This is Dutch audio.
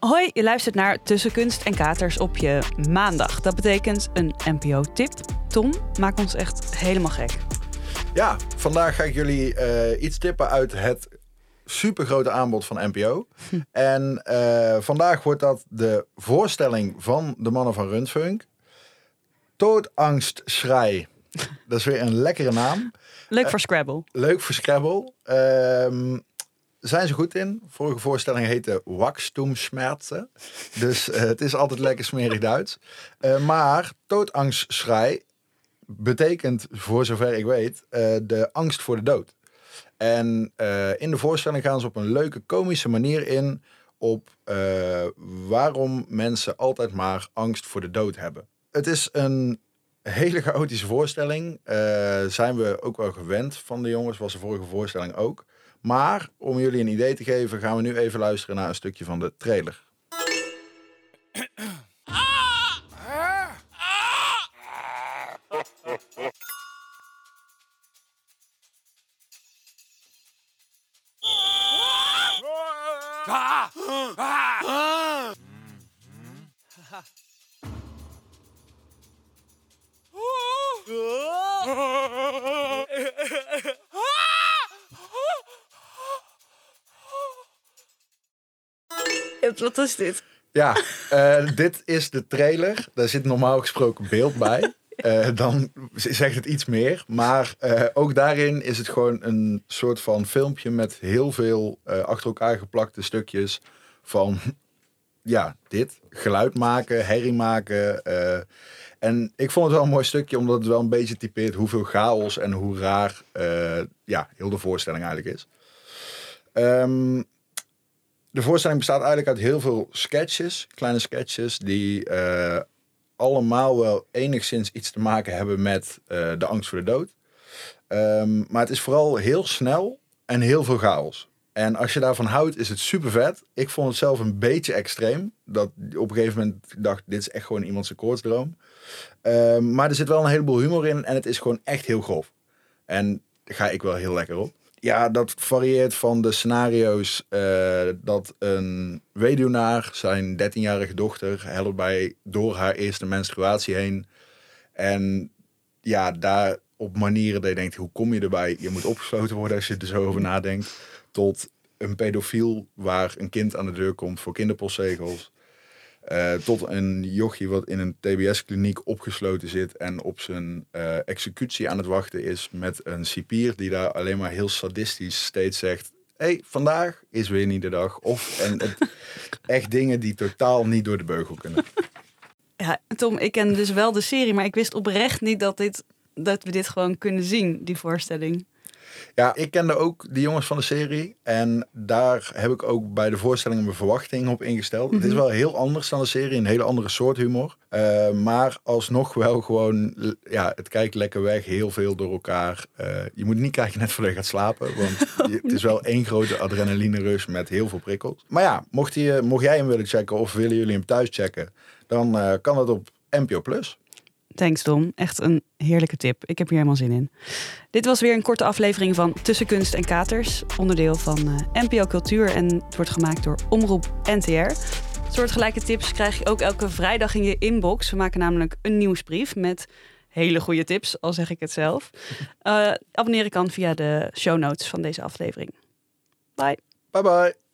Hoi, je luistert naar Tussen Kunst en Katers op je maandag. Dat betekent een NPO-tip. Tom, maak ons echt helemaal gek. Ja, vandaag ga ik jullie eh, iets tippen uit het supergrote aanbod van NPO. En eh, vandaag wordt dat de voorstelling van de mannen van Rundfunk. Doodangst Schrei. Dat is weer een lekkere naam. Leuk voor Scrabble. Leuk voor Scrabble. Ehm, zijn ze goed in. Vorige voorstelling heette Wachstumschmerzen. Dus eh, het is altijd lekker smerig Duits. Uh, maar Doodangstschrei betekent, voor zover ik weet, uh, de angst voor de dood. En in de voorstelling gaan ze op een leuke komische manier in op waarom mensen altijd maar angst voor de dood hebben. Het is een hele chaotische voorstelling. zijn we ook wel gewend van de jongens, was de vorige voorstelling ook. Maar om jullie een idee te geven, gaan we nu even luisteren naar een stukje van de trailer. Wat is dit? Ja, uh, dit is de trailer. Daar zit normaal gesproken beeld bij. Uh, dan zegt het iets meer. Maar uh, ook daarin is het gewoon een soort van filmpje met heel veel achter elkaar geplakte stukjes van ja, dit. Geluid maken, herrie maken. en ik vond het wel een mooi stukje, omdat het wel een beetje typeert hoeveel chaos en hoe raar ja, heel de voorstelling eigenlijk is. Um, de voorstelling bestaat eigenlijk uit heel veel sketches, kleine sketches, die uh, allemaal wel enigszins iets te maken hebben met uh, de angst voor de dood. Um, maar het is vooral heel snel en heel veel chaos. En als je daarvan houdt, is het super vet. Ik vond het zelf een beetje extreem. Dat op een gegeven moment dacht, dit is echt gewoon iemand zijn koortsdroom. Um, maar er zit wel een heleboel humor in en het is gewoon echt heel grof. En daar ga ik wel heel lekker op. Ja, dat varieert van de scenario's uh, dat een weduwnaar zijn 13-jarige dochter helpt bij door haar eerste menstruatie heen. En ja, daar op manieren dat je denkt, hoe kom je erbij? Je moet opgesloten worden als je er zo over nadenkt. Tot een pedofiel waar een kind aan de deur komt voor kinderpostzegels. Uh, tot een jochie wat in een TBS-kliniek opgesloten zit en op zijn uh, executie aan het wachten is met een cipier die daar alleen maar heel sadistisch steeds zegt: hey, vandaag is weer niet de dag. Of en het, echt dingen die totaal niet door de beugel kunnen. Ja, Tom, ik ken dus wel de serie, maar ik wist oprecht niet dat, dit, dat we dit gewoon kunnen zien, die voorstelling. Ja, ik kende ook de jongens van de serie. En daar heb ik ook bij de voorstelling mijn verwachtingen op ingesteld. Het is mhm. wel heel anders dan de serie, een hele andere soort humor. Uh, maar alsnog wel gewoon, ja, het kijkt lekker weg, heel veel door elkaar. Uh, je moet niet kijken net voordat je gaat slapen, want het is wel één grote adrenaline rush met heel veel prikkels. Maar ja, mocht, je, mocht jij hem willen checken of willen jullie hem thuis checken, dan uh, kan dat op NPO Plus. Thanks Tom, echt een heerlijke tip. Ik heb hier helemaal zin in. Dit was weer een korte aflevering van Tussen Kunst en Katers, onderdeel van uh, NPO Cultuur en het wordt gemaakt door Omroep NTR. Soortgelijke tips krijg je ook elke vrijdag in je inbox. We maken namelijk een nieuwsbrief met hele goede tips, al zeg ik het zelf. Uh, abonneren kan via de show notes van deze aflevering. Bye. Bye bye.